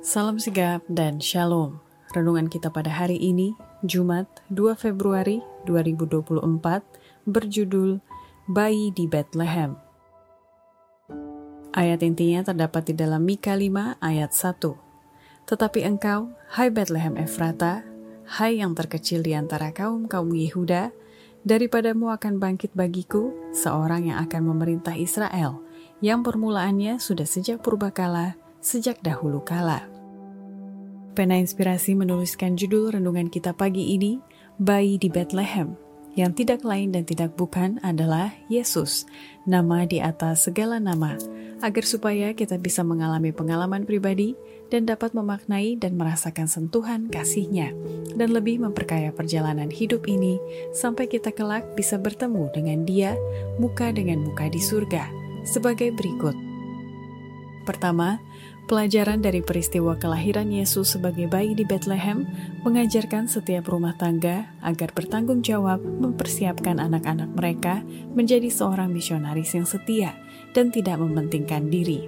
Salam sigap dan shalom. Renungan kita pada hari ini, Jumat 2 Februari 2024, berjudul Bayi di Bethlehem. Ayat intinya terdapat di dalam Mika 5 ayat 1. Tetapi engkau, hai Bethlehem Efrata, hai yang terkecil di antara kaum-kaum Yehuda, daripadamu akan bangkit bagiku seorang yang akan memerintah Israel, yang permulaannya sudah sejak purbakala, sejak dahulu kala. Pena Inspirasi menuliskan judul renungan kita pagi ini, Bayi di Bethlehem, yang tidak lain dan tidak bukan adalah Yesus, nama di atas segala nama, agar supaya kita bisa mengalami pengalaman pribadi dan dapat memaknai dan merasakan sentuhan kasihnya, dan lebih memperkaya perjalanan hidup ini sampai kita kelak bisa bertemu dengan dia muka dengan muka di surga, sebagai berikut. Pertama, Pelajaran dari peristiwa kelahiran Yesus sebagai bayi di Bethlehem mengajarkan setiap rumah tangga agar bertanggung jawab mempersiapkan anak-anak mereka menjadi seorang misionaris yang setia dan tidak mementingkan diri.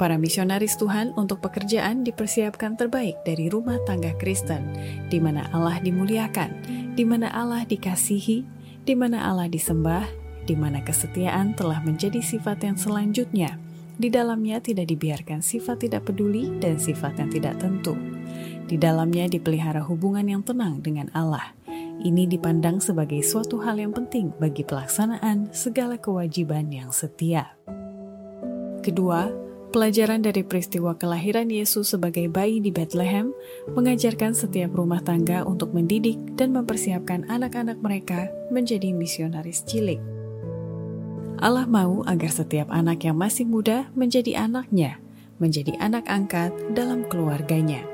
Para misionaris Tuhan untuk pekerjaan dipersiapkan terbaik dari rumah tangga Kristen, di mana Allah dimuliakan, di mana Allah dikasihi, di mana Allah disembah, di mana kesetiaan telah menjadi sifat yang selanjutnya – di dalamnya tidak dibiarkan sifat tidak peduli dan sifat yang tidak tentu. Di dalamnya dipelihara hubungan yang tenang dengan Allah. Ini dipandang sebagai suatu hal yang penting bagi pelaksanaan segala kewajiban yang setia. Kedua, pelajaran dari peristiwa kelahiran Yesus sebagai bayi di Bethlehem mengajarkan setiap rumah tangga untuk mendidik dan mempersiapkan anak-anak mereka menjadi misionaris cilik. Allah mau agar setiap anak yang masih muda menjadi anaknya, menjadi anak angkat dalam keluarganya.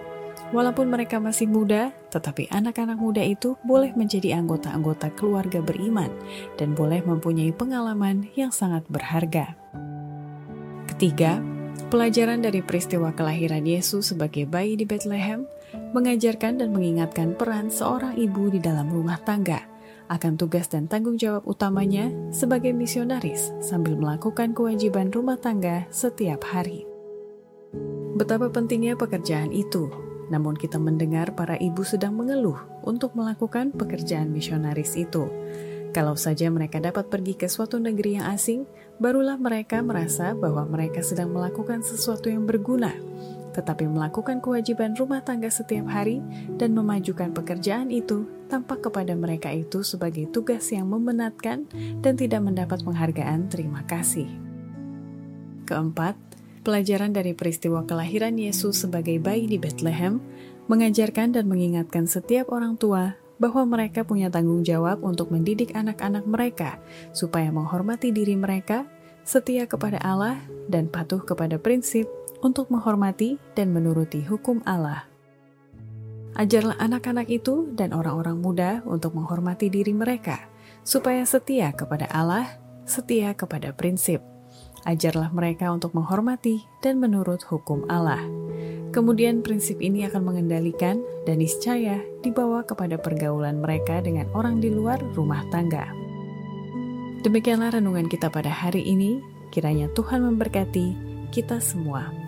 Walaupun mereka masih muda, tetapi anak-anak muda itu boleh menjadi anggota-anggota keluarga beriman dan boleh mempunyai pengalaman yang sangat berharga. Ketiga, pelajaran dari peristiwa kelahiran Yesus sebagai bayi di Bethlehem mengajarkan dan mengingatkan peran seorang ibu di dalam rumah tangga – akan tugas dan tanggung jawab utamanya sebagai misionaris sambil melakukan kewajiban rumah tangga setiap hari. Betapa pentingnya pekerjaan itu, namun kita mendengar para ibu sedang mengeluh untuk melakukan pekerjaan misionaris itu. Kalau saja mereka dapat pergi ke suatu negeri yang asing, barulah mereka merasa bahwa mereka sedang melakukan sesuatu yang berguna tetapi melakukan kewajiban rumah tangga setiap hari dan memajukan pekerjaan itu tampak kepada mereka itu sebagai tugas yang memenatkan dan tidak mendapat penghargaan terima kasih. Keempat, pelajaran dari peristiwa kelahiran Yesus sebagai bayi di Bethlehem mengajarkan dan mengingatkan setiap orang tua bahwa mereka punya tanggung jawab untuk mendidik anak-anak mereka supaya menghormati diri mereka, setia kepada Allah, dan patuh kepada prinsip untuk menghormati dan menuruti hukum Allah. Ajarlah anak-anak itu dan orang-orang muda untuk menghormati diri mereka, supaya setia kepada Allah, setia kepada prinsip. Ajarlah mereka untuk menghormati dan menurut hukum Allah. Kemudian prinsip ini akan mengendalikan dan niscaya dibawa kepada pergaulan mereka dengan orang di luar rumah tangga. Demikianlah renungan kita pada hari ini. Kiranya Tuhan memberkati kita semua.